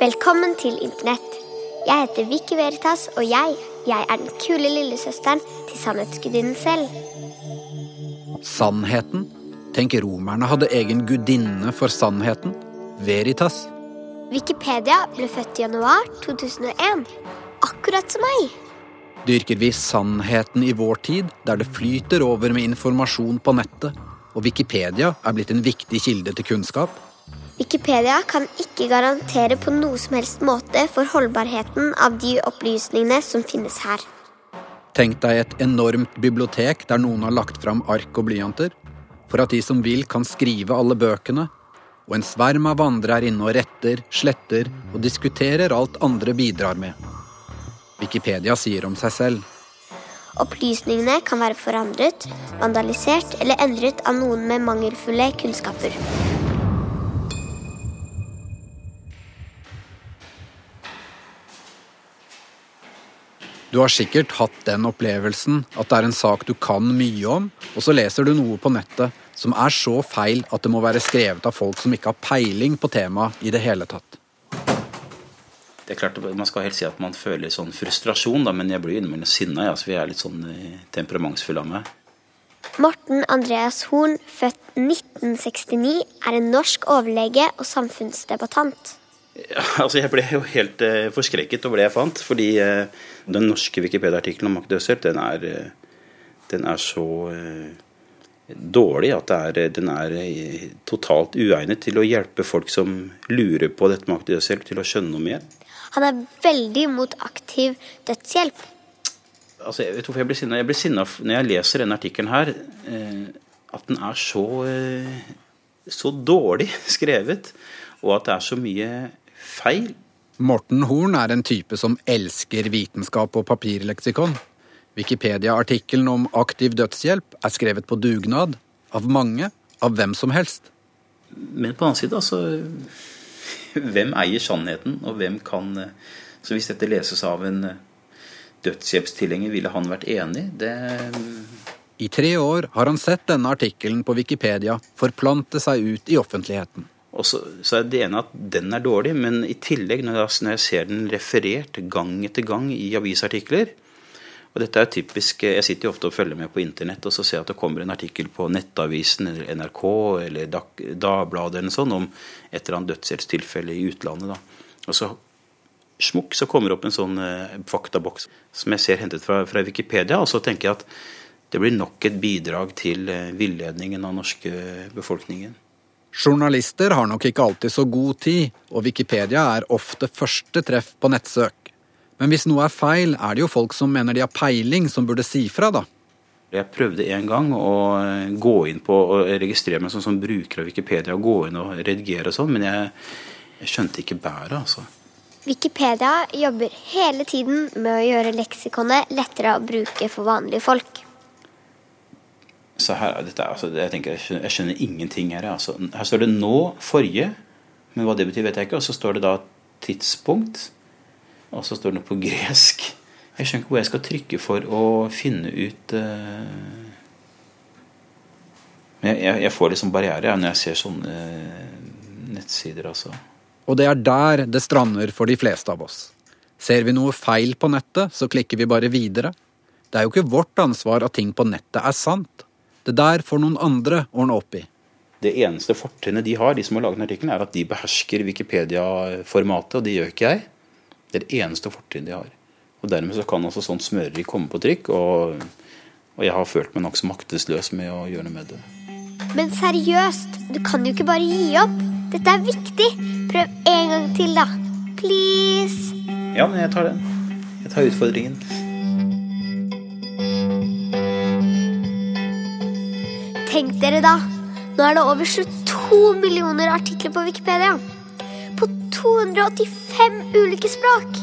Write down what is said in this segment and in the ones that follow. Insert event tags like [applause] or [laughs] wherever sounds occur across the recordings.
Velkommen til Internett. Jeg heter Vicky Veritas, og jeg, jeg er den kule lillesøsteren til sannhetsgudinnen selv. Sannheten? Tenk romerne hadde egen gudinne for sannheten. Veritas. Wikipedia ble født i januar 2001. Akkurat som meg. Dyrker vi sannheten i vår tid, der det flyter over med informasjon på nettet, og Wikipedia er blitt en viktig kilde til kunnskap? Wikipedia kan ikke garantere på noe som helst måte for holdbarheten av de opplysningene som finnes her. Tenk deg et enormt bibliotek der noen har lagt fram ark og blyanter, for at de som vil kan skrive alle bøkene, og en sverm av andre er inne og retter, sletter og diskuterer alt andre bidrar med. Wikipedia sier om seg selv. Opplysningene kan være forandret, vandalisert eller endret av noen med mangelfulle kunnskaper. Du har sikkert hatt den opplevelsen at det er en sak du kan mye om, og så leser du noe på nettet som er så feil at det må være skrevet av folk som ikke har peiling på temaet i det hele tatt. Det er klart, Man skal helt si at man føler sånn frustrasjon, da, men jeg blir innimellom sinna. Ja, så vi er litt sånn temperamentsfulle av meg. Morten Andreas Horn, født 1969, er en norsk overlege og samfunnsdebattant. Ja, [laughs] altså Jeg ble jo helt eh, forskrekket over det jeg fant. Fordi eh, den norske Wikipedia-artikkelen om makt-dødshjelp, den, er, eh, den er så eh, dårlig at er, den er eh, totalt uegnet til å hjelpe folk som lurer på dette med Mac Døsselt, til å skjønne noe mer. Han er veldig mot aktiv dødshjelp. Altså, jeg vet hvorfor jeg blir sinna. Jeg blir sinna når jeg leser denne artikkelen her, eh, at den er så, eh, så dårlig [laughs] skrevet, og at det er så mye feil. Morten Horn er en type som elsker vitenskap og papirleksikon. Wikipedia-artikkelen om aktiv dødshjelp er skrevet på dugnad. Av mange. Av hvem som helst. Men på den annen side, altså Hvem eier sannheten, og hvem kan eh, Så hvis dette leses av en eh, dødshjelpstilhenger, ville han vært enig? Det I tre år har han sett denne artikkelen på Wikipedia forplante seg ut i offentligheten. Og så, så er det ene at den er dårlig, men i tillegg, når jeg, når jeg ser den referert gang etter gang i avisartikler og dette er typisk, Jeg sitter jo ofte og følger med på internett, og så ser jeg at det kommer en artikkel på Nettavisen eller NRK eller Dagbladet eller sånn om et eller annet dødshjelpstilfelle i utlandet. da. Og så smukk, så kommer det opp en sånn eh, faktaboks som jeg ser hentet fra, fra Wikipedia, og så tenker jeg at det blir nok et bidrag til eh, villedningen av norske befolkningen. Journalister har nok ikke alltid så god tid, og Wikipedia er ofte første treff på nettsøk. Men hvis noe er feil, er det jo folk som mener de har peiling, som burde si fra, da. Jeg prøvde en gang å gå inn på og registrere meg som, som bruker av Wikipedia, og gå inn og redigere og sånn, men jeg, jeg skjønte ikke bæret, altså. Wikipedia jobber hele tiden med å gjøre leksikonet lettere å bruke for vanlige folk. Så her, dette, altså, jeg, tenker, jeg, skjønner, jeg skjønner ingenting her. Altså. Her står det 'nå', 'forrige', men hva det betyr, vet jeg ikke. Og så står det da 'tidspunkt'. Og så står det noe på gresk. Jeg skjønner ikke hvor jeg skal trykke for å finne ut uh... jeg, jeg, jeg, får liksom barriere når jeg ser sånne nettsider, altså. Og det er der det strander for de fleste av oss. Ser vi noe feil på nettet, så klikker vi bare videre. Det er jo ikke vårt ansvar at ting på nettet er sant. Det der får noen andre ordne opp i. Det eneste fortrinnet de har, de som har laget artikkelen, er at de behersker Wikipedia-formatet, og det gjør ikke jeg. Det er det eneste fortrinnet de har. Og Dermed så kan også sånt smøreri komme på trykk, og, og jeg har følt meg nokså maktesløs med å gjøre noe med det. Men seriøst, du kan jo ikke bare gi opp. Dette er viktig. Prøv en gang til, da. Please. Ja, men jeg tar den. Jeg tar utfordringen. Tenk dere da. Nå er det over 22 millioner artikler på Wikipedia. På 285 ulike språk.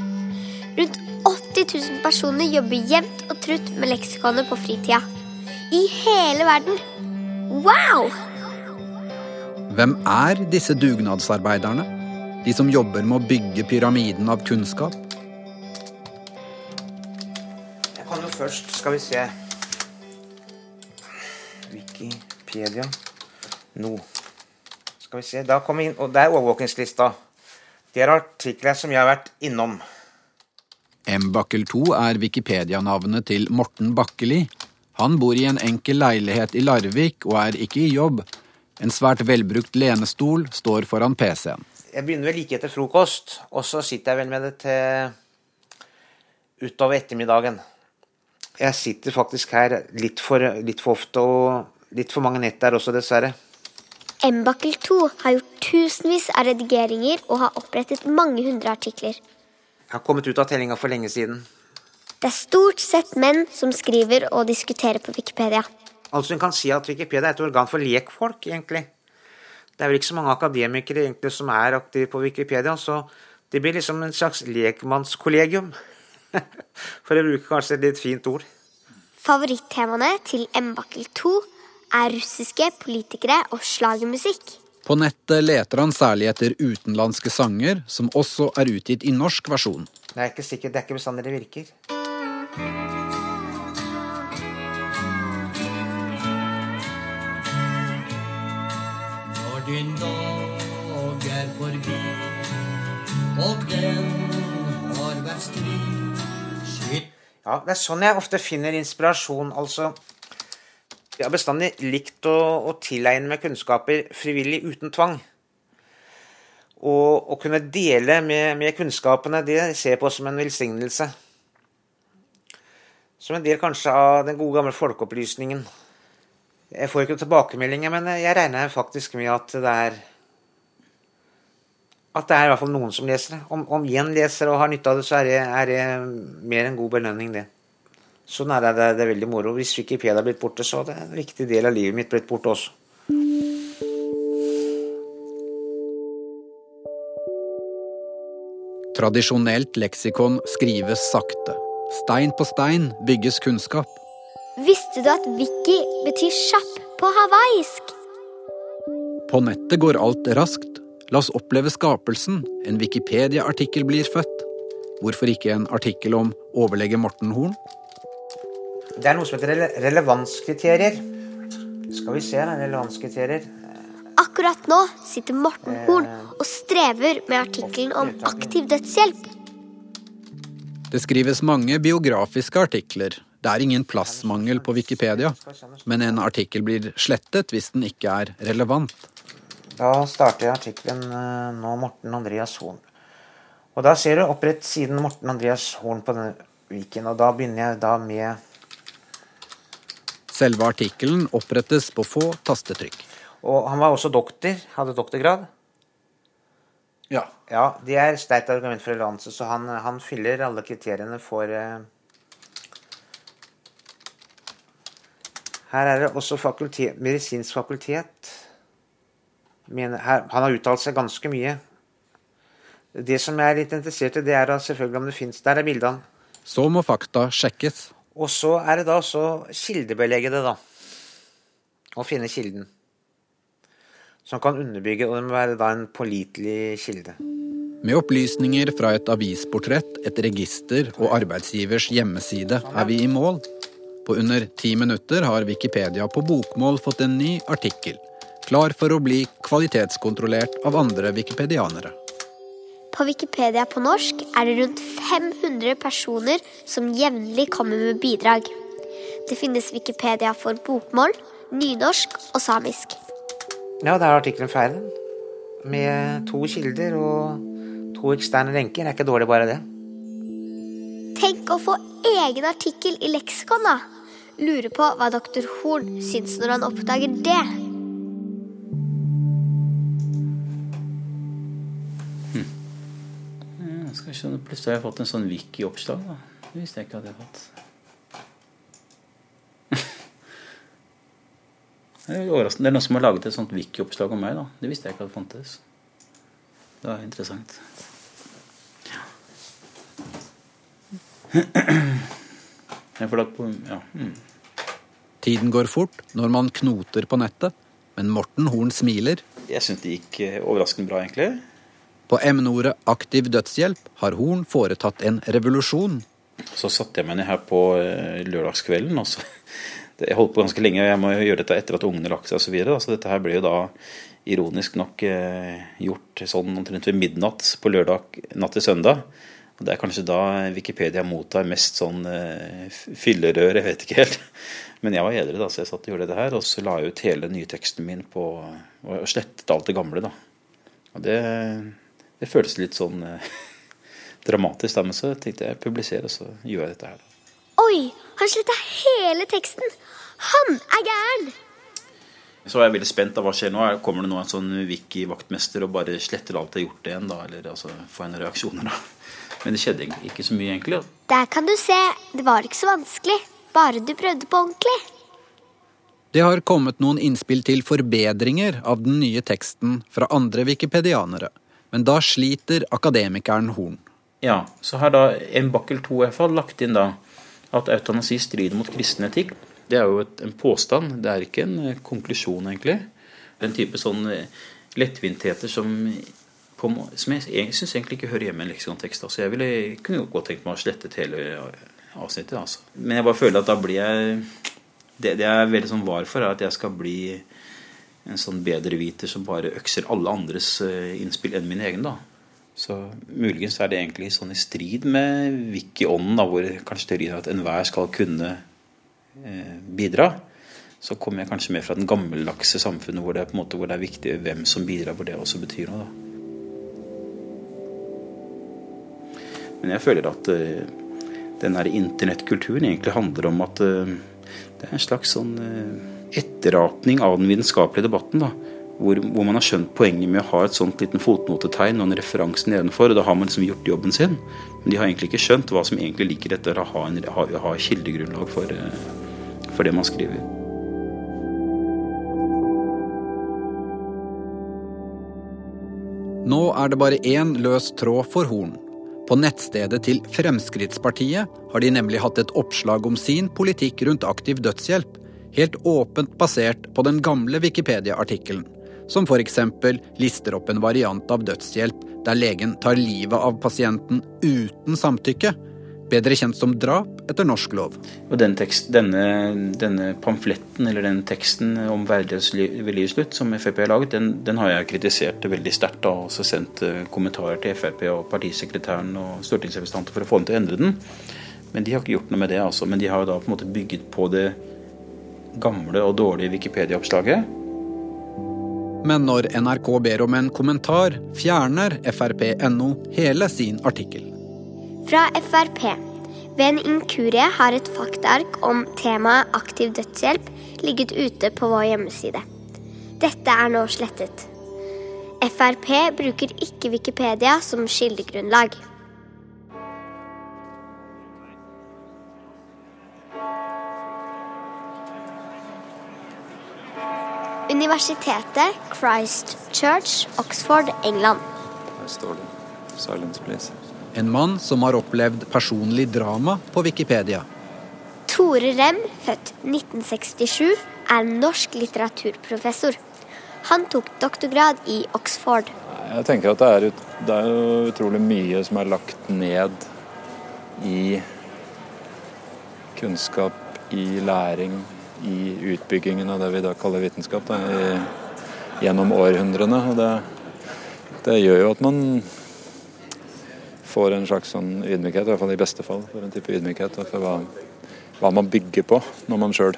Rundt 80 000 personer jobber jevnt og trutt med leksikonet på fritida. I hele verden. Wow! Hvem er disse dugnadsarbeiderne? De som jobber med å bygge pyramiden av kunnskap? Jeg kan jo først, skal vi se Wikipedia nå. Skal vi se, da kommer vi inn, og Det er overvåkingslista. Det er artikler som jeg har vært innom. M-Bakkel 2 er Wikipedia-navnet til Morten Bakkeli. Han bor i en enkel leilighet i Larvik og er ikke i jobb. En svært velbrukt lenestol står foran PC-en. Jeg begynner vel like etter frokost, og så sitter jeg vel med det til utover ettermiddagen. Jeg sitter faktisk her litt for, litt for ofte og litt for mange nett der også, dessverre. M-Bakkel 2 har gjort tusenvis av redigeringer og har opprettet mange hundre artikler. Jeg har kommet ut av tellinga for lenge siden. Det er stort sett menn som skriver og diskuterer på Wikipedia. Altså En kan si at Wikipedia er et organ for lekfolk, egentlig. Det er vel ikke så mange akademikere egentlig som er aktive på Wikipedia, så det blir liksom en slags lekmannskollegium. [laughs] For å bruke kanskje et litt fint ord. Favorittemaene til M-Bakkel 2 er russiske politikere og slagermusikk. På nettet leter han særlig etter utenlandske sanger, som også er utgitt i norsk versjon. Det er ikke sikkert, det er ikke bestandig det virker. Når din dag er forbi, og den har vært strid Skitt Ja, Det er sånn jeg ofte finner inspirasjon. altså. Jeg har bestandig likt å, å tilegne meg kunnskaper frivillig uten tvang. Og å kunne dele med, med kunnskapene, det ser jeg på som en velsignelse. Som en del kanskje av den gode gamle folkeopplysningen. Jeg får ikke tilbakemeldinger, men jeg regner faktisk med at det er At det er i hvert fall noen som leser det. Om, om én leser og har nytte av det, så er det, er det mer enn god belønning, det. Sånn er det, det, er veldig moro. Hvis Wikipedia er blitt borte, så hadde en viktig del av livet mitt blitt borte også. Tradisjonelt leksikon skrives sakte. Stein på stein bygges kunnskap. Visste du at wiki betyr kjapp på hawaiisk? På nettet går alt raskt. La oss oppleve skapelsen. En Wikipedia-artikkel blir født. Hvorfor ikke en artikkel om overlege Morten Horn? Det er noe som heter relevanskriterier. Skal vi se, da, relevanskriterier. Akkurat nå sitter Morten Horn og strever med artikkelen om aktiv dødshjelp. Det skrives mange biografiske artikler. Det er ingen plassmangel på Wikipedia, men en artikkel blir slettet hvis den ikke er relevant. Da starter jeg artikkelen eh, nå Morten Andreas Horn. Og da ser du opprett siden Morten Andreas Horn på denne Viken, og da begynner jeg da med Selve artikkelen opprettes på få tastetrykk. Og han var også doktor, hadde doktorgrad. Ja. Ja, det er sterkt argument for relevanse, så han, han fyller alle kriteriene for uh... Her er det også fakultet, medisinsk fakultet. Men her, han har uttalt seg ganske mye. Det som jeg er litt interessert i, det er selvfølgelig om det fins Der er bildene. Så må fakta sjekkes. Og så er det da så kildebelegge det, da. Å finne kilden. Som kan underbygge, og det må være da en pålitelig kilde. Med opplysninger fra et avisportrett, et register og arbeidsgivers hjemmeside er vi i mål. På under ti minutter har Wikipedia på bokmål fått en ny artikkel. Klar for å bli kvalitetskontrollert av andre wikipedianere. På Wikipedia på norsk er det rundt 500 personer som jevnlig kommer med bidrag. Det finnes Wikipedia for bokmål, nynorsk og samisk. Ja, da er artikkelen ferdig. Med to kilder og to eksterne lenker. Det Er ikke dårlig, bare det. Tenk å få egen artikkel i leksikon, da. Lurer på hva doktor Horn syns når han oppdager det. Nå Plutselig har jeg fått en sånn wiki-oppslag. Det visste jeg ikke at jeg hadde fått. [laughs] Det er overraskende. Det er noen som har laget et sånt wiki-oppslag om meg. da. Det visste jeg ikke hadde fantes. Det var interessant. [clears throat] Jeg får lagt på Ja. Mm. Tiden går fort når man knoter på nettet, men Morten Horn smiler. Jeg syns det gikk eh, overraskende bra, egentlig. På emneordet aktiv dødshjelp har Horn foretatt en revolusjon. Så satte jeg meg ned her på eh, lørdagskvelden. Også. [laughs] jeg holdt på ganske lenge, og jeg må gjøre dette etter at ungene lagt seg osv. Så, videre, så dette her ble jo da ironisk nok eh, gjort sånn omtrent ved midnatt på lørdag natt til søndag. Og Det er kanskje da Wikipedia mottar mest sånn eh, fyllerør, jeg vet ikke helt. [laughs] Men jeg var edru, da, så jeg satt og gjorde det her. Og så la jeg ut hele nyteksten min på Og slettet alt det gamle, da. Og det, det føltes litt sånn eh, [laughs] dramatisk, da. Men så tenkte jeg publisere, og så gjør jeg dette her. Oi, han sletta hele teksten! Han er gæren! Så var jeg veldig spent. da, Hva skjer nå? Er- Kommer det nå en sånn wiki-vaktmester og bare sletter alt jeg har gjort igjen? da, Eller altså, får en reaksjoner, da. [laughs] Men det skjedde ikke så mye, egentlig. da. Der kan du se. Det var ikke så vanskelig. Bare du prøvde på ordentlig. Det har kommet noen innspill til forbedringer av den nye teksten fra andre wikipedianere, men da sliter akademikeren Horn. Ja, så har da en bakkel 2 i hvert fall lagt inn da at eutanasi strider mot kristen etikk. Det er jo et, en påstand, det er ikke en eh, konklusjon, egentlig. Den type sånn lettvintheter som, på, som jeg, jeg syns egentlig ikke hører hjemme i en leksikontekst. Altså, jeg ville, kunne jo godt tenkt meg å slettet hele avsnittet. Altså. Men jeg bare føler at da blir jeg Det, det jeg er veldig sånn var for, er at jeg skal bli en sånn bedreviter som bare økser alle andres eh, innspill enn min egen. da. Så muligens er det egentlig sånn i strid med wiki-ånden, hvor kanskje teorien er at enhver skal kunne eh, bidra. Så kommer jeg kanskje mer fra den gammeldagse samfunnet hvor det, er på en måte, hvor det er viktig hvem som bidrar, hvor det også betyr noe. da. Men jeg føler at uh, den her internettkulturen egentlig handler om at uh, det er en slags sånn eh, etterapning av den vitenskapelige debatten. da, hvor, hvor man har skjønt poenget med å ha et sånt liten fotnotetegn og en referanse nedenfor. og Da har man liksom gjort jobben sin. Men de har egentlig ikke skjønt hva som egentlig ligger dette, å ha, en, ha, ha kildegrunnlag for, eh, for det man skriver. Nå er det bare én løs tråd for Horn. På nettstedet til Fremskrittspartiet har de nemlig hatt et oppslag om sin politikk rundt aktiv dødshjelp, helt åpent basert på den gamle Wikipedia-artikkelen, som f.eks. lister opp en variant av dødshjelp der legen tar livet av pasienten uten samtykke, bedre kjent som drap etter norsk lov. Den tekst, denne, denne pamfletten eller den teksten om verdighet ved livets slutt som Frp har laget, den, den har jeg kritisert veldig sterkt og også sendt eh, kommentarer til Frp og partisekretæren og stortingsrepresentanter for å få dem til å endre den. Men de har ikke gjort noe med det. altså. Men de har da på en måte bygget på det gamle og dårlige Wikipedia-oppslaget. Men når NRK ber om en kommentar, fjerner Frp.no hele sin artikkel. Fra Frp. Ved en inkurie har et faktaark om temaet aktiv dødshjelp ligget ute på vår hjemmeside. Dette er nå slettet. Frp bruker ikke Wikipedia som kildegrunnlag. Universitetet Christ Church, Oxford, England. Her står det 'Silence, please'. En mann som har opplevd personlig drama på Wikipedia. Tore Rem, født 1967, er norsk litteraturprofessor. Han tok doktorgrad i Oxford. Jeg tenker at det er, ut, det er utrolig mye som er lagt ned i kunnskap, i læring, i utbyggingen av det vi da kaller vitenskap, da, i, gjennom århundrene. Og det, det gjør jo at man får en slags sånn ydmykhet, i hvert fall i beste fall, for en type ydmykhet for hva, hva man bygger på når man sjøl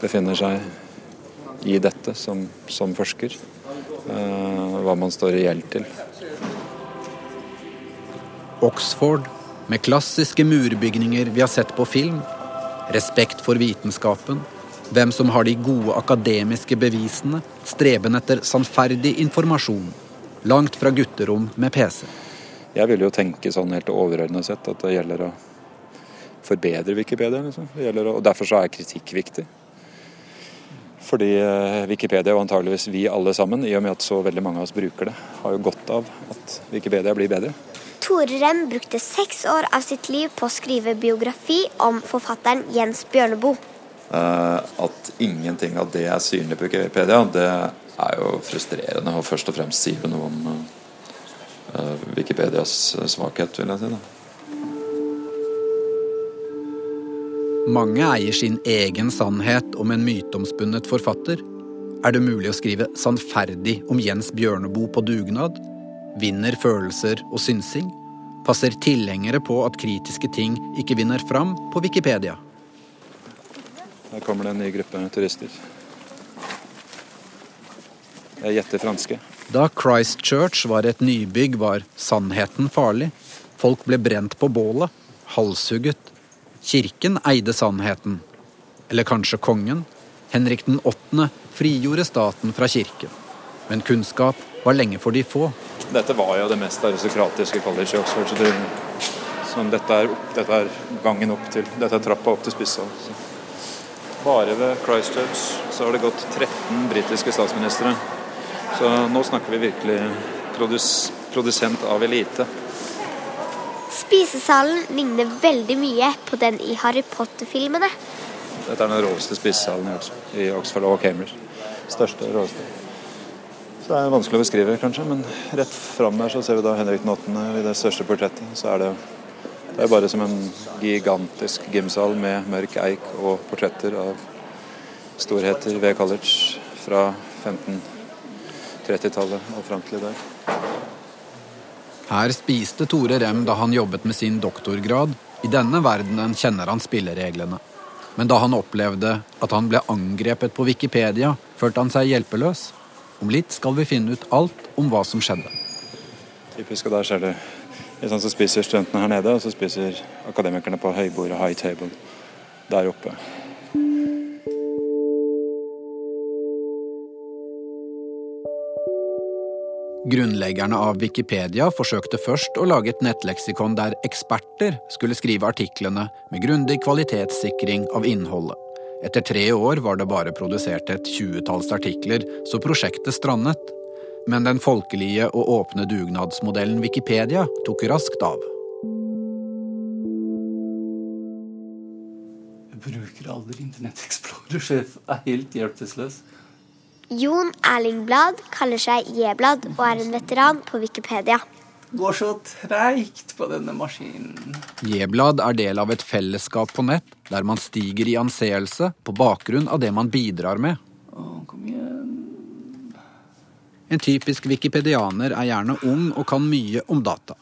befinner seg i dette som, som forsker. Eh, hva man står i gjeld til. Oxford, med klassiske murbygninger vi har sett på film. Respekt for vitenskapen. Hvem som har de gode akademiske bevisene. Streben etter sannferdig informasjon. Langt fra gutterom med PC. Jeg vil jo tenke sånn helt overordnet sett at det gjelder å forbedre Wikipedia. Liksom. Å, og Derfor så er kritikk viktig. Fordi eh, Wikipedia og antageligvis vi alle sammen, i og med at så veldig mange av oss bruker det, har jo godt av at Wikipedia blir bedre. Tore Rem brukte seks år av sitt liv på å skrive biografi om forfatteren Jens Bjørneboe. Eh, At ingenting av det er synlig på Wikipedia, det er jo frustrerende. Og først og fremst sier det noe om eh, Wikipedias svakhet, vil jeg si. da. Mange eier sin egen sannhet om en myteomspunnet forfatter. er det mulig å skrive sannferdig om Jens Bjørneboe på dugnad, vinner følelser og synsing, passer tilhengere på at kritiske ting ikke vinner fram på Wikipedia. Her kommer det en ny gruppe turister. Jeg gjetter franske. Da Christchurch var et nybygg, var sannheten farlig. Folk ble brent på bålet, halshugget. Kirken eide sannheten. Eller kanskje kongen? Henrik den 8. frigjorde staten fra kirken. Men kunnskap var lenge for de få. Dette var jo det mest aristokratiske college i Oxford. Så det, så dette, er, dette, er, gangen opp til Dette er trappa opp til spissa. Så. Bare ved Christchurch så har det gått 13 britiske statsministre. Så nå snakker vi virkelig produs, produsent av elite. Spisesalen ligner veldig mye på den i Harry Potter-filmene. Dette er den råeste spisesalen i Oxford, i Oxford og Cambridge. Største, råeste. Det er vanskelig å beskrive, kanskje, men rett fram her så ser vi da Henrik den 8. i det største portrettet. Så er det, det er bare som en gigantisk gymsal med mørk eik og portretter av storheter ved college fra 1530-tallet og fram til i dag. Her spiste Tore Rem da han jobbet med sin doktorgrad. I denne verdenen kjenner han spillereglene. Men da han opplevde at han ble angrepet på Wikipedia, følte han seg hjelpeløs. Om litt skal vi finne ut alt om hva som skjedde. Typisk, og der skjer det. sånn så spiser studentene her nede, og så spiser akademikerne på høybordet, high table, der oppe. Grunnleggerne av Wikipedia forsøkte først å lage et nettleksikon der eksperter skulle skrive artiklene med grundig kvalitetssikring av innholdet. Etter tre år var det bare produsert et tjuetalls artikler, så prosjektet strandet. Men den folkelige og åpne dugnadsmodellen Wikipedia tok raskt av. Jeg bruker aldri Internett Explorer, sjef. jeg er helt hjelpeløs. Jon Erling Blad kaller seg J-blad og er en veteran på Wikipedia. Går så treigt på denne maskinen. J-blad er del av et fellesskap på nett der man stiger i anseelse på bakgrunn av det man bidrar med. Å, kom igjen. En typisk wikipedianer er gjerne ung og kan mye om data.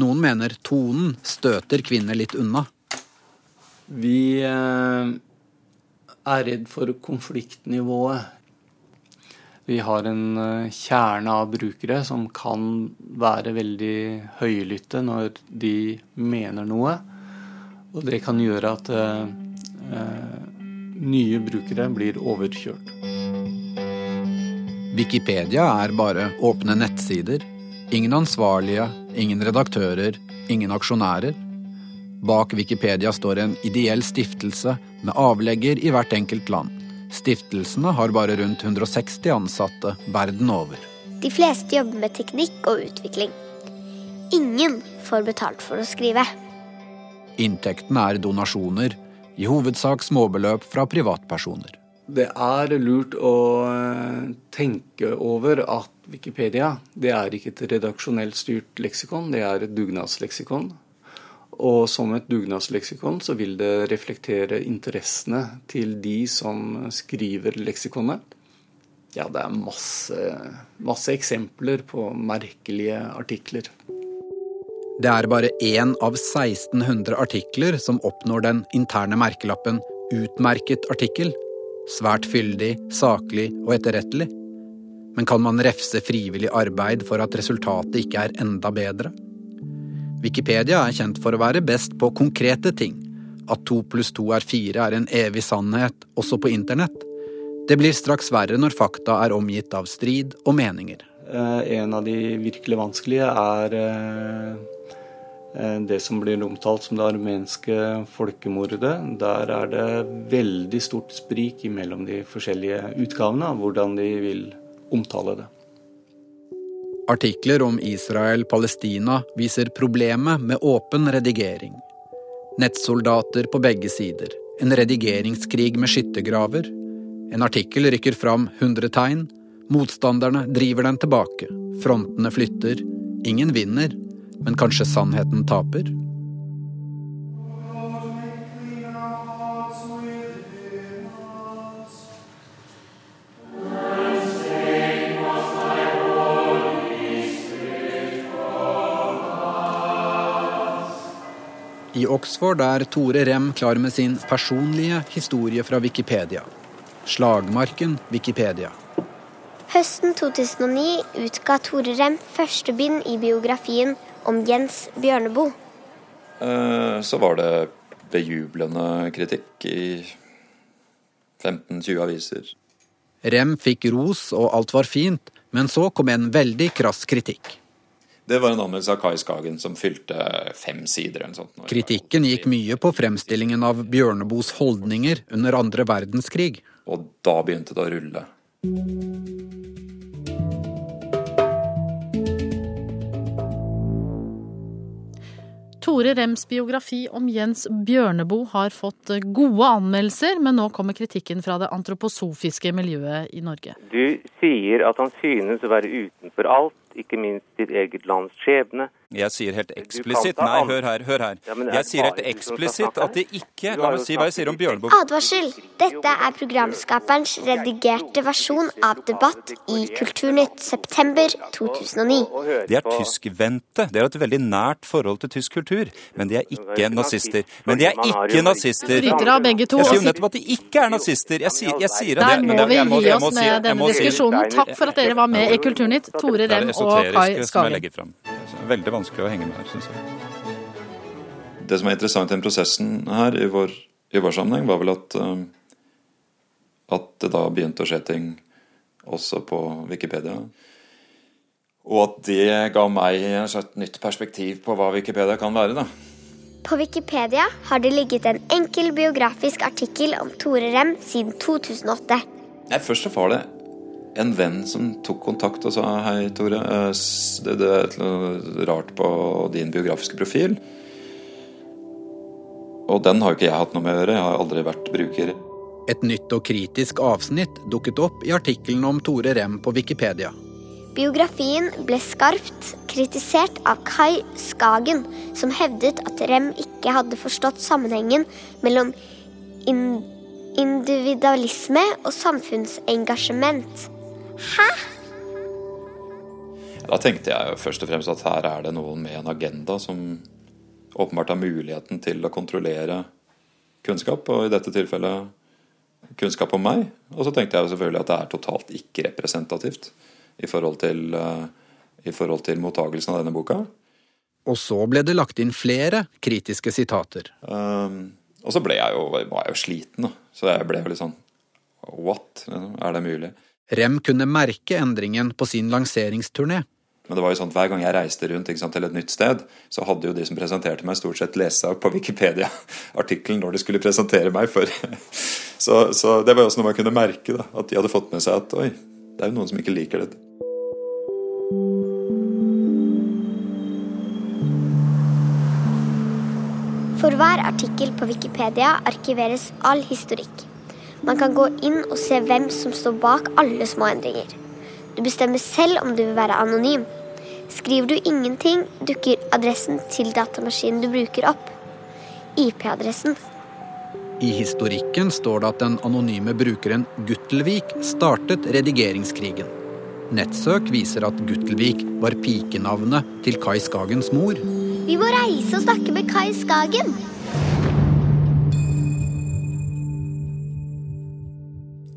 Noen mener tonen støter kvinner litt unna. Vi eh, er redd for konfliktnivået. Vi har en eh, kjerne av brukere som kan være veldig høylytte når de mener noe. Og det kan gjøre at eh, eh nye brukere blir overkjørt. Wikipedia er bare åpne nettsider. Ingen ansvarlige, ingen redaktører, ingen aksjonærer. Bak Wikipedia står en ideell stiftelse med avlegger i hvert enkelt land. Stiftelsene har bare rundt 160 ansatte verden over. De fleste jobber med teknikk og utvikling. Ingen får betalt for å skrive. Inntektene er donasjoner, i hovedsak småbeløp fra privatpersoner. Det er lurt å eh, tenke over at Wikipedia det er ikke et redaksjonelt styrt leksikon, det er et dugnadsleksikon. Og som et dugnadsleksikon så vil det reflektere interessene til de som skriver leksikonet. Ja, det er masse, masse eksempler på merkelige artikler. Det er bare én av 1600 artikler som oppnår den interne merkelappen 'utmerket artikkel'. Svært fyldig, saklig og etterrettelig. Men kan man refse frivillig arbeid for at resultatet ikke er enda bedre? Wikipedia er kjent for å være best på konkrete ting. At to pluss to er fire er en evig sannhet, også på internett. Det blir straks verre når fakta er omgitt av strid og meninger. Eh, en av de virkelig vanskelige er eh, eh, det som blir omtalt som det armenske folkemordet. Der er det veldig stort sprik mellom de forskjellige utgavene av hvordan de vil omtale det. Artikler om Israel-Palestina viser problemet med åpen redigering. Nettsoldater på begge sider. En redigeringskrig med skyttergraver. En artikkel rykker fram 100 tegn. Motstanderne driver den tilbake. Frontene flytter. Ingen vinner, men kanskje sannheten taper? I Oxford er Tore Rem klar med sin personlige historie fra Wikipedia. Slagmarken Wikipedia. Høsten 2009 utga Tore Rem første bind i biografien om Jens Bjørneboe. Eh, Så var det bejublende kritikk i 15-20 aviser. Rem fikk ros, og alt var fint, men så kom en veldig krass kritikk. Det var en anmeldelse av Kai Skagen som fylte fem sider. eller noe sånt. Kritikken gikk mye på fremstillingen av Bjørneboes holdninger under andre verdenskrig. Og da begynte det å rulle. Tore Rems biografi om Jens Bjørneboe har fått gode anmeldelser, men nå kommer kritikken fra det antroposofiske miljøet i Norge. Du sier at han synes å være utenfor alt, ikke minst ditt eget lands skjebne. Jeg sier helt eksplisitt Nei, hør her. hør her. Ja, er Jeg sier helt eksplisitt at det ikke La meg si hva jeg sier om Bjørneboe. Advarsel! Dette er programskaperens redigerte versjon av debatt i Kulturnytt september 2009. De er tyskvendte. De har et veldig nært forhold til tysk kultur. Men de er ikke nazister. Men de er ikke nazister. Bryter av begge to. Jeg sier jo nettopp at de ikke er nazister. Jeg sier, jeg sier at Der må vi gi oss med denne diskusjonen. Takk for at dere var med i Kulturnytt, Tore Rem og esoteriske som jeg Skagen. legger fram. Veldig vanskelig å henge med her, syns jeg. Det som er interessant i den prosessen her, i vår, i vår sammenheng, var vel at, eh, at det da begynte å skje ting også på Wikipedia. Og at det ga meg et nytt perspektiv på hva Wikipedia kan være. da. På Wikipedia har det ligget en enkel biografisk artikkel om Tore Rem siden 2008. Nei, Først så var det en venn som tok kontakt og sa hei, Tore. eh, Det, det er noe rart på din biografiske profil. Og den har jo ikke jeg hatt noe med å gjøre. Jeg har aldri vært bruker. Et nytt og kritisk avsnitt dukket opp i artikkelen om Tore Rem på Wikipedia. Biografien ble skarpt kritisert av Kai Skagen, som hevdet at Rem ikke hadde forstått sammenhengen mellom in individualisme og samfunnsengasjement. Hæ? Da tenkte jeg jo først og fremst at her er det noen med en agenda som åpenbart har muligheten til å kontrollere kunnskap, og i dette tilfellet kunnskap om meg. Og så tenkte jeg jo selvfølgelig at det er totalt ikke representativt i forhold til, eh, i forhold til mottagelsen av denne boka. Og så ble det lagt inn flere kritiske sitater. Um, og så ble jeg jo, var jeg jo sliten, da. Så jeg ble jo litt sånn What? Liksom, Er det mulig? Rem kunne merke endringen på sin lanseringsturné. Men det var jo sånn at hver gang jeg reiste rundt ikke sant, til et nytt sted, så hadde jo de som presenterte meg, stort sett lest seg opp på Wikipedia-artikkelen når de skulle presentere meg. For. [laughs] Så, så det var jo også noe man kunne merke, da, at de hadde fått med seg at oi, det er jo noen som ikke liker dette. For hver artikkel på Wikipedia arkiveres all historikk. Man kan gå inn og se hvem som står bak alle små endringer. Du bestemmer selv om du vil være anonym. Skriver du ingenting, dukker adressen til datamaskinen du bruker opp. IP-adressen. I historikken står det at den anonyme brukeren Guttelvik startet redigeringskrigen. Nettsøk viser at Guttelvik var pikenavnet til Kai Skagens mor. Vi må reise og snakke med Kai Skagen.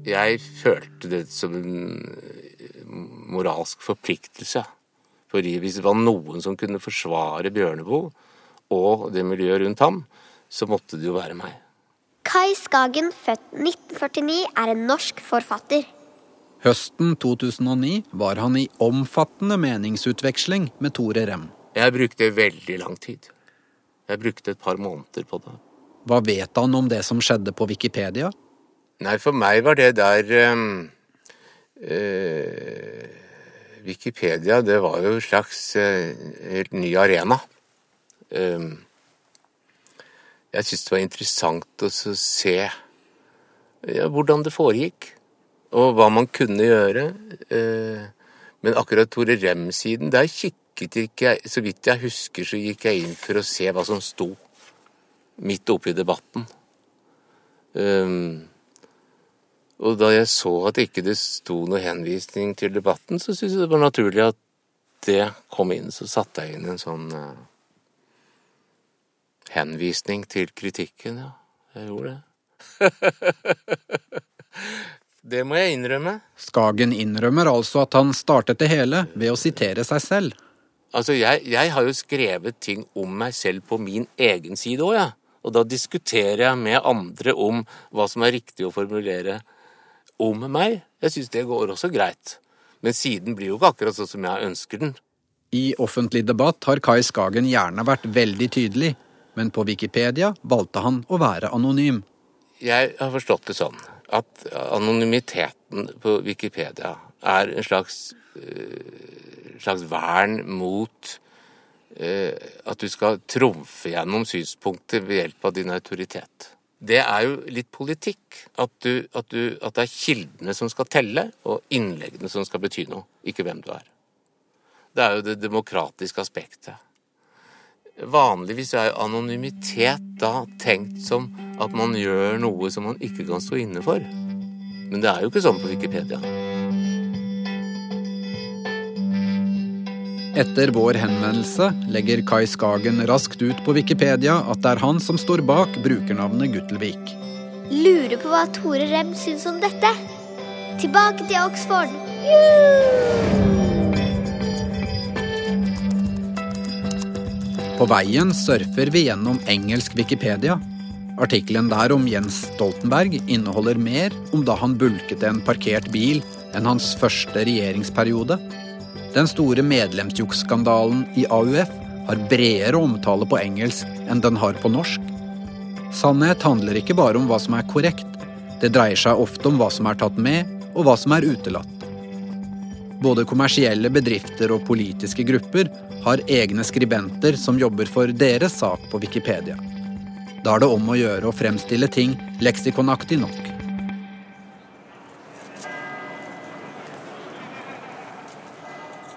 Jeg følte det som en eh, moralsk forpliktelse. Fordi hvis det var noen som kunne forsvare Bjørneboe og det miljøet rundt ham, så måtte det jo være meg. Kai Skagen, født 1949, er en norsk forfatter. Høsten 2009 var han i omfattende meningsutveksling med Tore Rem. Jeg brukte veldig lang tid. Jeg brukte et par måneder på det. Hva vet han om det som skjedde på Wikipedia? Nei, for meg var det der um, uh, Wikipedia, det var jo en slags uh, helt ny arena. Um, jeg syntes det var interessant å se ja, hvordan det foregikk, og hva man kunne gjøre. Eh, men akkurat Tore Rem-siden, der kikket ikke jeg Så vidt jeg husker, så gikk jeg inn for å se hva som sto midt oppe i debatten. Ehm, og da jeg så at ikke det sto noe henvisning til debatten, så syntes jeg det var naturlig at det kom inn. Så satte jeg inn en sånn uh, henvisning til kritikken, ja. Jeg gjorde det. [laughs] det må jeg innrømme. Skagen innrømmer altså at han startet det hele ved å sitere seg selv. Altså, jeg, jeg har jo skrevet ting om meg selv på min egen side òg, jeg. Ja. Og da diskuterer jeg med andre om hva som er riktig å formulere om meg. Jeg syns det går også greit. Men siden blir jo ikke akkurat sånn som jeg ønsker den. I offentlig debatt har Kai Skagen gjerne vært veldig tydelig, men på Wikipedia valgte han å være anonym. Jeg har forstått det sånn at anonymiteten på Wikipedia er en slags, øh, slags vern mot øh, at du skal trumfe gjennom synspunkter ved hjelp av din autoritet. Det er jo litt politikk. At, du, at, du, at det er kildene som skal telle, og innleggene som skal bety noe, ikke hvem du er. Det er jo det demokratiske aspektet. Vanligvis er jo anonymitet da tenkt som at man gjør noe som man ikke kan stå inne for. Men det er jo ikke sånn på Wikipedia. Etter vår henvendelse legger Kai Skagen raskt ut på Wikipedia at det er han som står bak brukernavnet Guttelvik. Lurer på hva Tore Rem syns om dette. Tilbake til Oxford. Juhu! På veien surfer vi gjennom engelsk Wikipedia. Artikkelen der om Jens Stoltenberg inneholder mer om da han bulket en parkert bil enn hans første regjeringsperiode. Den store medlemsjuksskandalen i AUF har bredere omtale på engelsk enn den har på norsk. Sannhet handler ikke bare om hva som er korrekt. Det dreier seg ofte om hva som er tatt med, og hva som er utelatt. Både kommersielle bedrifter og politiske grupper har egne skribenter som jobber for deres sak på Wikipedia. Da er det om å gjøre å fremstille ting leksikonaktig nok.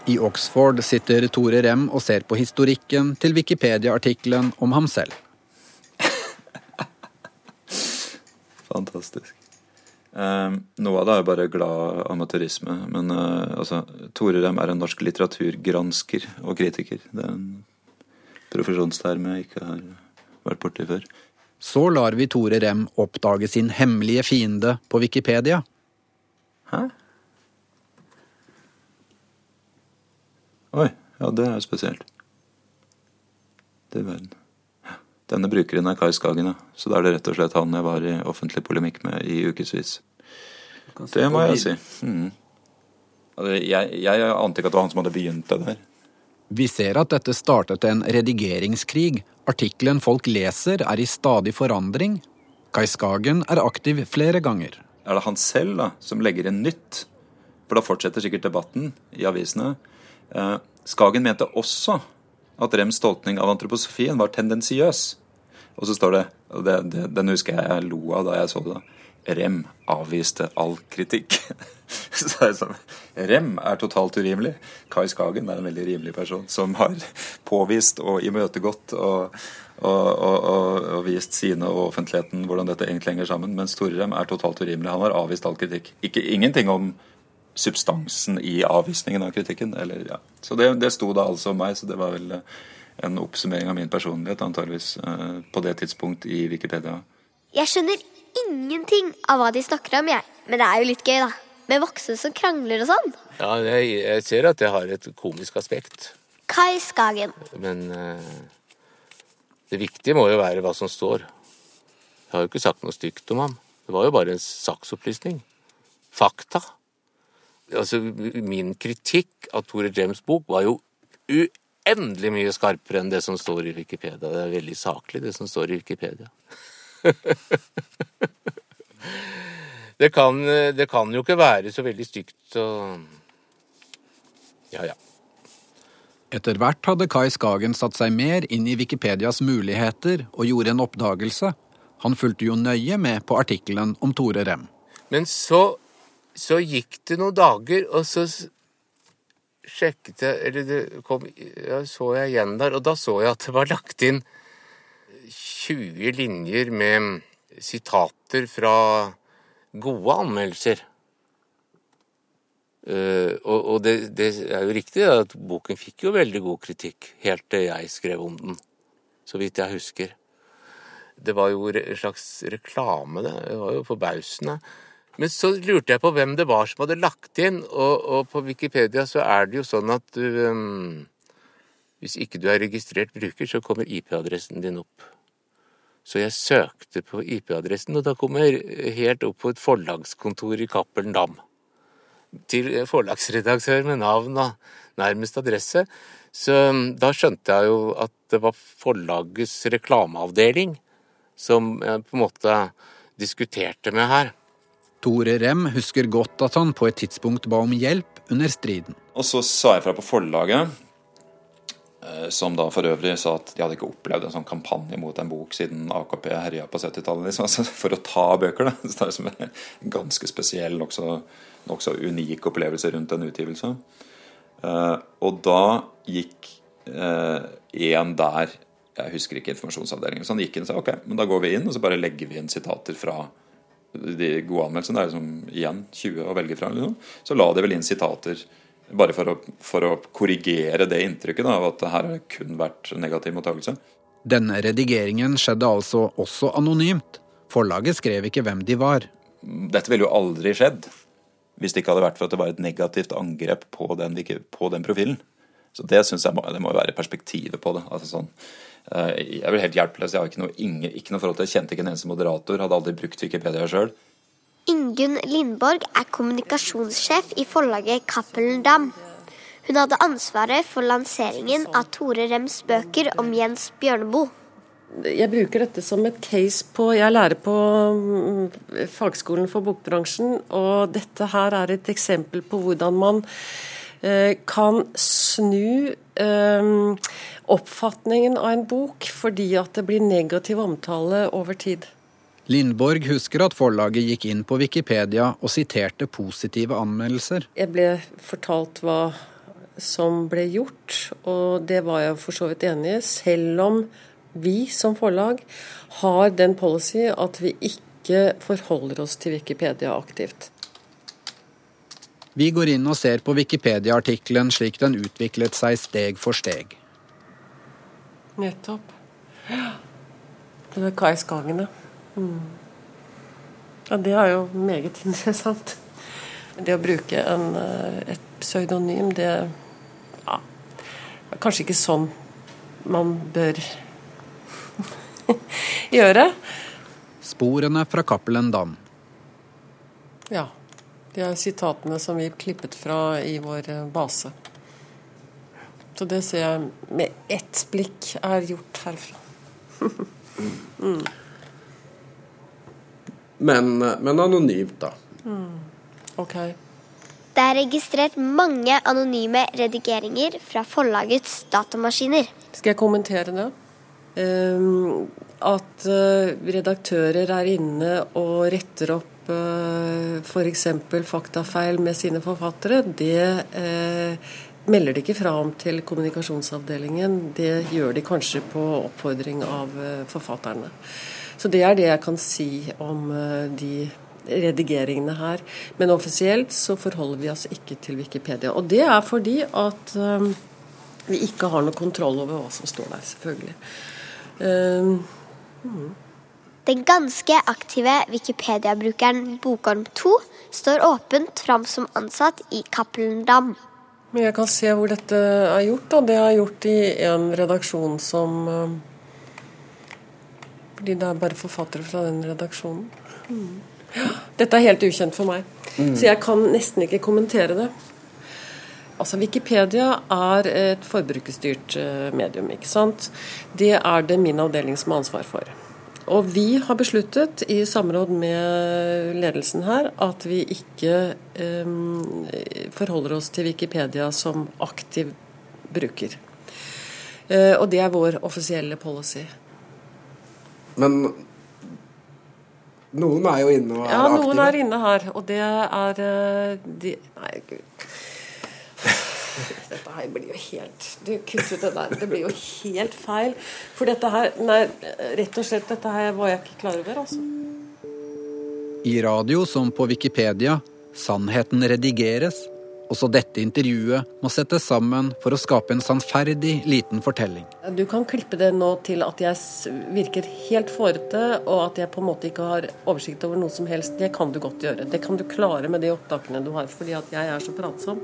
I Oxford sitter Tore Rem og ser på historikken til Wikipedia-artikkelen om ham selv. [laughs] Fantastisk. Eh, noe av det er bare glad amatørisme. Men eh, altså, Tore Rem er en norsk litteraturgransker og kritiker. Det er en profesjonsterm jeg ikke har vært borti før. Så lar vi Tore Rem oppdage sin hemmelige fiende på Wikipedia. Hæ? Oi, ja det er spesielt. Det er verden. Denne brukeren er Kai Skagen, ja. Så da er det rett og slett han jeg var i offentlig polemikk med i ukevis. Det må jeg si. Mm. Jeg, jeg ante ikke at det var han som hadde begynt det der. Vi ser at dette startet en redigeringskrig. Artikkelen folk leser, er i stadig forandring. Kai Skagen er aktiv flere ganger. Er det han selv da, som legger inn nytt? For da fortsetter sikkert debatten i avisene. Eh, Skagen mente også at Rems tolkning av antroposofien var tendensiøs. Og så står det, og det, det, den husker jeg jeg lo av da jeg så det. Rem avviste all kritikk. [laughs] så er sånn, Rem er totalt urimelig. Kai Skagen er en veldig rimelig person som har påvist og imøtegått og, og, og, og vist sine og offentligheten hvordan dette egentlig henger sammen. Mens Tore Rem er totalt urimelig. Han har avvist all kritikk. Ikke, ingenting om substansen i avvisningen av kritikken. Eller, ja. Så det, det sto da altså om meg, så det var vel en oppsummering av min personlighet, antageligvis, eh, på det tidspunkt i Wikipedia. Jeg skjønner ingenting av hva de snakker om, jeg. Men det er jo litt gøy, da. Med voksne som krangler og sånn. Ja, jeg, jeg ser at det har et komisk aspekt. Kai Skagen. Men uh, det viktige må jo være hva som står. Jeg har jo ikke sagt noe stygt om ham. Det var jo bare en saksopplysning. Fakta. Altså, min kritikk av Tore Jems bok var jo uendelig mye skarpere enn det som står i Wikipedia. Det er veldig saklig, det som står i Wikipedia. [laughs] det, kan, det kan jo ikke være så veldig stygt, så Ja, ja. Etter hvert hadde Kai Skagen satt seg mer inn i Wikipedias muligheter og gjorde en oppdagelse. Han fulgte jo nøye med på artikkelen om Tore Rem. Men så, så gikk det noen dager, og så sjekket jeg Eller det kom, ja, så jeg igjen der, og da så jeg at det var lagt inn 20 linjer med sitater fra gode anmeldelser. Uh, og, og det, det, er jo riktig at boken fikk jo veldig god kritikk helt til jeg skrev om den, så vidt jeg husker. Det var jo en slags reklame, det. Det var jo forbausende. Men så lurte jeg på hvem det var som hadde lagt inn, og, og på Wikipedia så er det jo sånn at du um, Hvis ikke du er registrert bruker, så kommer IP-adressen din opp. Så jeg søkte på IP-adressen, og da kom jeg helt opp på et forlagskontor i Cappelen Dam. Til forlagsredaktør med navn og nærmest adresse. Så um, da skjønte jeg jo at det var forlagets reklameavdeling som jeg på en måte diskuterte med her. Tore Rem husker godt at han på et tidspunkt ba om hjelp under striden. Og så sa jeg fra på forlaget, eh, som da for øvrig sa at de hadde ikke opplevd en sånn kampanje mot en bok siden AKP herja på 70-tallet, liksom, [laughs] altså for å ta bøker. da. Så det er som en ganske spesiell, nokså nokså unik opplevelse rundt en utgivelse. Eh, og da gikk en der Jeg husker ikke informasjonsavdelingen. Så han gikk inn og sa ok, men da går vi inn og så bare legger vi inn sitater fra de gode anmeldelsene. Det er liksom igjen 20 å velge fra. Liksom. Så la de vel inn sitater bare for å, for å korrigere det inntrykket da, av at her har det kun vært negativ mottakelse. Denne redigeringen skjedde altså også anonymt. Forlaget skrev ikke hvem de var. Dette ville jo aldri skjedd hvis det ikke hadde vært for at det var et negativt angrep på den, på den profilen. Så det synes jeg må, det må være perspektivet på det. Altså sånn, eh, jeg er vel helt hjelpeløs. Jeg har ikke noe, ingen, ikke noe forhold til. Jeg kjente ikke en eneste moderator. Hadde aldri brukt Wikipedia sjøl. Ingunn Lindborg er kommunikasjonssjef i forlaget Cappelen Dam. Hun hadde ansvaret for lanseringen av Tore Rems bøker om Jens Bjørneboe. Jeg bruker dette som et case på Jeg lærer på mm, fagskolen for bokbransjen, og dette her er et eksempel på hvordan man eh, kan snu eh, oppfatningen av en bok fordi at det blir negativ omtale over tid. Lindborg husker at forlaget gikk inn på Wikipedia og siterte positive anmeldelser. Jeg ble fortalt hva som ble gjort, og det var jeg for så vidt enig i, selv om vi som forlag har den policy at vi ikke forholder oss til Wikipedia aktivt. Vi går inn og ser på Wikipedia-artikkelen slik den utviklet seg steg for steg. Nettopp. Det er Kai Skagene. Mm. Ja, det er jo meget interessant. Det å bruke en, eh, et pseudonym, det ja, er kanskje ikke sånn man bør [laughs] gjøre. Sporene fra Cappelen Dam. Ja. De er sitatene som vi klippet fra i vår eh, base. Så det ser jeg med ett blikk er gjort herfra. [laughs] mm. men, men, anonymt, da. Mm. Ok. Det er registrert mange anonyme redigeringer fra forlagets datamaskiner. Skal jeg kommentere det? Um, at uh, redaktører er inne og retter opp uh, f.eks. faktafeil med sine forfattere, det eh, melder de ikke fra om til kommunikasjonsavdelingen. Det gjør de kanskje på oppfordring av uh, forfatterne. Så det er det jeg kan si om uh, de redigeringene her. Men offisielt så forholder vi oss ikke til Wikipedia. Og det er fordi at vi ikke har noe kontroll over hva som står der, selvfølgelig. Um, mm. Den ganske aktive Wikipedia-brukeren Bokorm2 står åpent fram som ansatt i Cappelen Dam. Men jeg kan se hvor dette er gjort. og Det er gjort i en redaksjon som um, Fordi det er bare forfattere fra den redaksjonen. Mm. Dette er helt ukjent for meg, mm. så jeg kan nesten ikke kommentere det. Altså, Wikipedia er et forbrukerstyrt medium. ikke sant? Det er det min avdeling som har ansvar for. Og vi har besluttet i samråd med ledelsen her at vi ikke um, forholder oss til Wikipedia som aktiv bruker. Uh, og det er vår offisielle policy. Men noen er jo inne og er ja, aktive? Ja, noen er inne her. Og det er uh, de, Nei, gud. Dette her blir jo helt Du, kutt ut det der. Det blir jo helt feil. For dette her Nei, rett og slett, dette her var jeg ikke klar over, altså. I radio som på Wikipedia, sannheten redigeres, Også dette intervjuet må settes sammen for å skape en sannferdig liten fortelling. Du kan klippe det nå til at jeg virker helt fårete, og at jeg på en måte ikke har oversikt over noe som helst. Det kan du godt gjøre. Det kan du klare med de opptakene du har, fordi at jeg er så pratsom.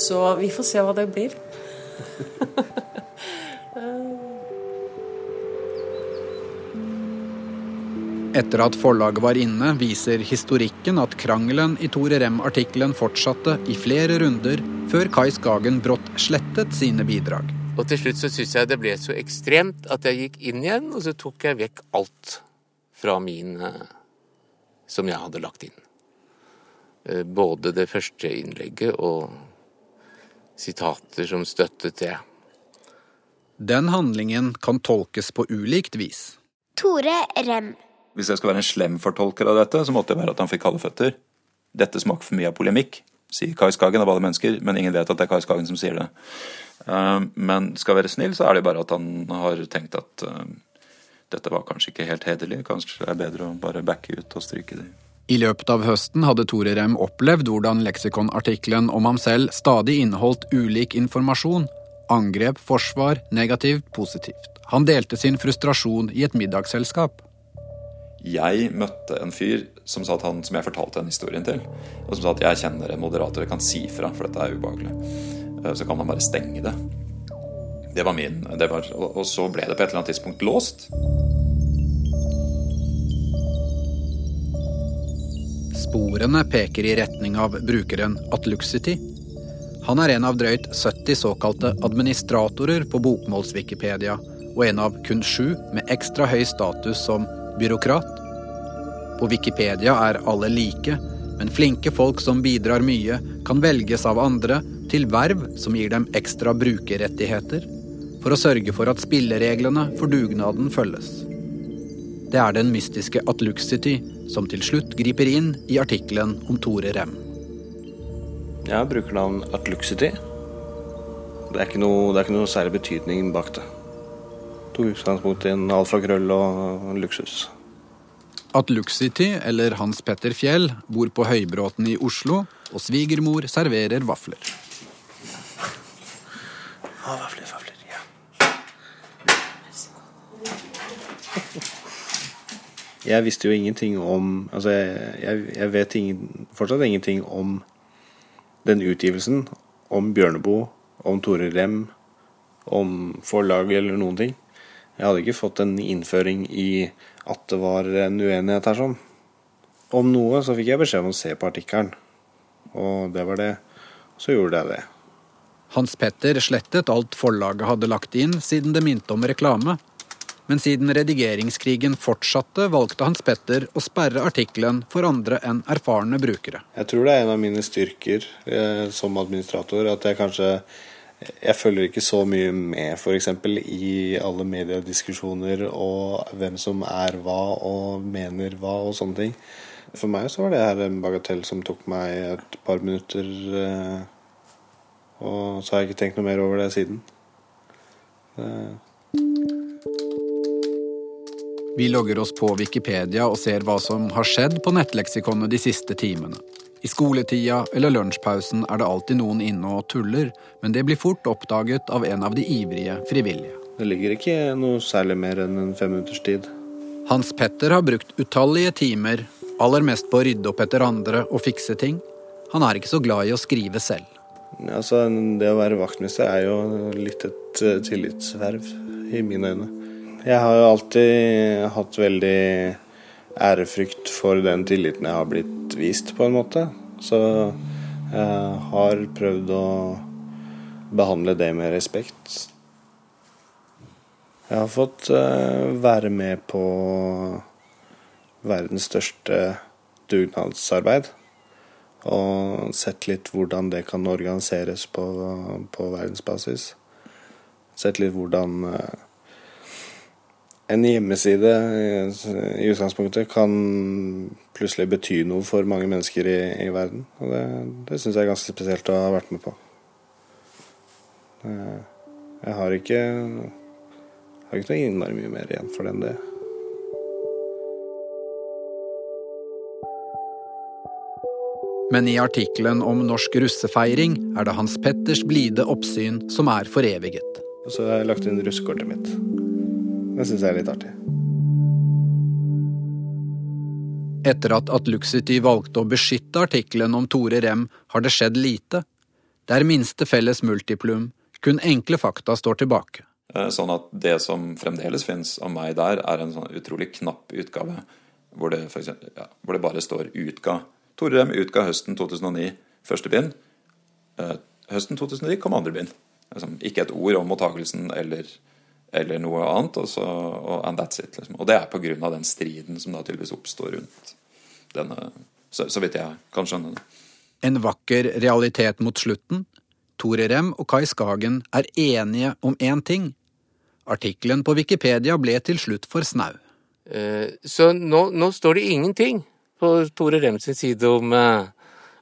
Så vi får se hva det blir. Etter at forlaget var inne, viser historikken at krangelen i Tore Rem-artikkelen fortsatte i flere runder før Kai Skagen brått slettet sine bidrag. Og til slutt så syntes jeg det ble så ekstremt at jeg gikk inn igjen, og så tok jeg vekk alt fra min eh, som jeg hadde lagt inn. Eh, Både det første innlegget og sitater som støttet det. Den handlingen kan tolkes på ulikt vis. Tore Rem. Hvis jeg skal være en slem fortolker av dette, så måtte det være at han fikk kalde føtter. Dette smaker for mye av polemikk, sier Kai Skagen av alle mennesker, men ingen vet at det er Kai Skagen som sier det. Eh, Men skal jeg være snill, så er det bare at han har tenkt at eh, dette var kanskje ikke helt hederlig. Kanskje det er bedre å bare backe ut og stryke det. I løpet av høsten hadde Tore Rem opplevd hvordan leksikonartikkelen om ham selv stadig inneholdt ulik informasjon. Angrep, forsvar, negativt, positivt. Han delte sin frustrasjon i et middagsselskap. Jeg møtte en fyr som han, som jeg fortalte den historien til, og som sa at jeg kjenner en moderator, jeg kan si fra, for dette er ubehagelig. Eh, Så kan man bare stenge det. Det var min. Det var, og så ble det på et eller annet tidspunkt låst. Sporene peker i retning av brukeren Atluxity. Han er en av drøyt 70 såkalte administratorer på Bokmåls-Wikipedia, og en av kun sju med ekstra høy status som byråkrat. På Wikipedia er alle like, men flinke folk som bidrar mye, kan velges av andre til verv som gir dem ekstra brukerrettigheter, for å sørge for at spillereglene for dugnaden følges. Det er den mystiske Atluxity som til slutt griper inn i artikkelen om Tore Rem. Jeg bruker brukernavn Atluxity. Det er, ikke noe, det er ikke noe særlig betydning bak det. Tok utgangspunkt i en alfakrøll og en luksus. Atluxity, eller Hans Petter Fjell, bor på Høybråten i Oslo, og svigermor serverer vafler. Ah, vafler, vafler, Jeg visste jo ingenting om Altså, jeg, jeg, vet ingen, fortsatt ingenting om den utgivelsen. Om Bjørneboe, om Tore Rem, om forlaget eller noen ting. Jeg hadde ikke fått en innføring i at det var en uenighet her sånn. Om noe så fikk jeg beskjed om å se på artikkelen. Og det var det. Så gjorde jeg det. Hans Petter slettet alt forlaget hadde lagt inn, siden det minte om reklame. Men siden redigeringskrigen fortsatte, valgte Hans Petter å sperre artikkelen for andre enn erfarne brukere. Jeg tror det er en av mine styrker eh, som administrator. At jeg kanskje Jeg følger ikke så mye med f.eks. i alle mediediskusjoner og hvem som er hva og mener hva og sånne ting. For meg så var det her en bagatell som tok meg et par minutter. Eh, og så har jeg ikke tenkt noe mer over det siden. Vi logger oss på Wikipedia og ser hva som har skjedd på nettleksikonet de siste timene. I skoletida eller lunsjpausen er det alltid noen inne og tuller, men det blir fort oppdaget av en av de ivrige frivillige. det ligger ikke noe særlig mer enn en femminutters tid. Hans Petter har brukt utallige timer, aller mest på å rydde opp etter andre og fikse ting. Han er ikke så glad i å skrive selv. Altså, Det å være vaktmester er jo litt et eh, tillitsverv i mine øyne. Jeg har jo alltid hatt veldig ærefrykt for den tilliten jeg har blitt vist, på en måte. Så jeg har prøvd å behandle det med respekt. Jeg har fått eh, være med på verdens største dugnadsarbeid. Og sett litt hvordan det kan organiseres på, på verdensbasis. Sett litt hvordan eh, en hjemmeside i, i utgangspunktet kan plutselig bety noe for mange mennesker i, i verden. Og det, det syns jeg er ganske spesielt å ha vært med på. Eh, Jeg har ikke, har ikke noe innmari mye mer igjen for det enn det. Men i artikkelen om norsk russefeiring er det Hans Petters blide oppsyn som er foreviget. Og så har jeg lagt inn russekortet mitt. Det syns jeg er litt artig. Etter at Atluxity valgte å beskytte artikkelen om Tore Rem, har det skjedd lite. Det er minste felles multiplum, kun enkle fakta står tilbake. Eh, Sånn at det som fremdeles finnes av meg der, er en sånn utrolig knapp utgave hvor det, for eksempel, ja, hvor det bare står 'utga'. Tore Rem utga høsten 2009 første bind. Eh, høsten 2009 kom andre bind. Liksom, ikke et ord om mottakelsen eller, eller noe annet. Og, så, og, and that's it, liksom. og det er pga. den striden som da tydeligvis oppstår rundt denne, så, så vidt jeg kan skjønne det. En vakker realitet mot slutten. Tore Rem og Kai Skagen er enige om én ting. Artikkelen på Wikipedia ble til slutt for snau. Eh, Så nå, nå står det ingenting på Tore Rems side om eh,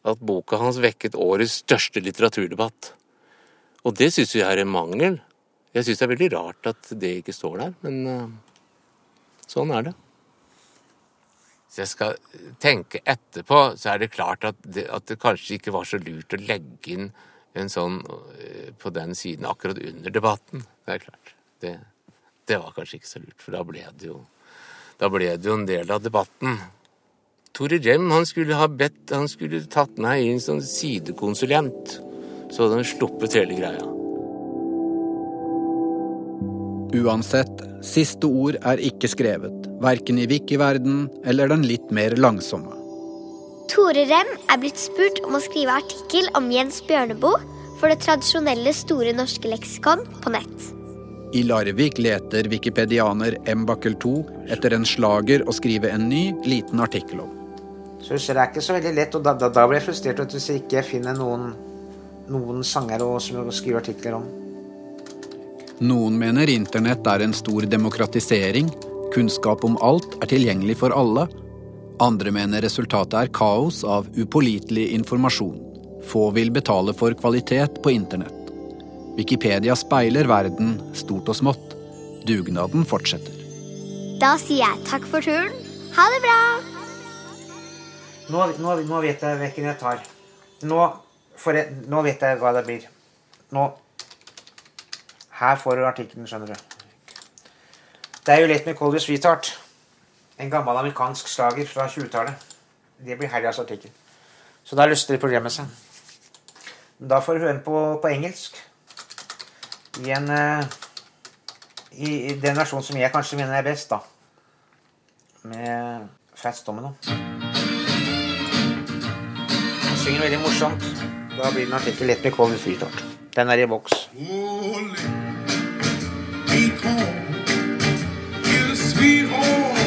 at boka hans vekket årets største litteraturdebatt. Og det syns jeg er en mangel. Jeg syns det er veldig rart at det ikke står der, men eh, sånn er det. Hvis jeg skal tenke etterpå, så er det klart at det, at det kanskje ikke var så lurt å legge inn en sånn eh, på den siden akkurat under debatten. Det er klart. Det, det var kanskje ikke så lurt, for da ble det jo ble det jo en del av debatten. Tore Rem han skulle ha bedt, han skulle tatt meg inn som sidekonsulent. Så hadde han sluppet hele greia. Uansett, siste ord er ikke skrevet, verken i Wiki-verden eller den litt mer langsomme. Tore Rem er blitt spurt om å skrive artikkel om Jens Bjørneboe for det tradisjonelle Store norske leksikon på nett. I Larvik leter wikipedianer M. Bakkel 2 etter en slager å skrive en ny, liten artikkel om. Så det er ikke så veldig lett, og da, da, da blir jeg frustrert hvis jeg ikke finner noen, noen sanger å, som å skrive artikler om. Noen mener internett er en stor demokratisering, kunnskap om alt er tilgjengelig for alle. Andre mener resultatet er kaos av upålitelig informasjon. Få vil betale for kvalitet på internett. Wikipedia speiler verden, stort og smått. Dugnaden fortsetter. Da sier jeg takk for turen. Ha det bra! Nå, nå, nå vet jeg hvilken jeg tar. Nå, får jeg, nå vet jeg hva det blir. Nå Her får du artikkelen, skjønner du. Det er jo lett med Colby Sweetheart. En gammel amerikansk slager fra 20-tallet. Det blir helgas artikkel. Så da løsner problemet seg. Da får du høre på, på engelsk. I en eh, i, I den versjonen som jeg kanskje mener er best, da. Med Fats Domino. Han synger veldig morsomt. Da blir den en artikkel lett med Kongens Sweetheart. Den er i boks. Sweetheart.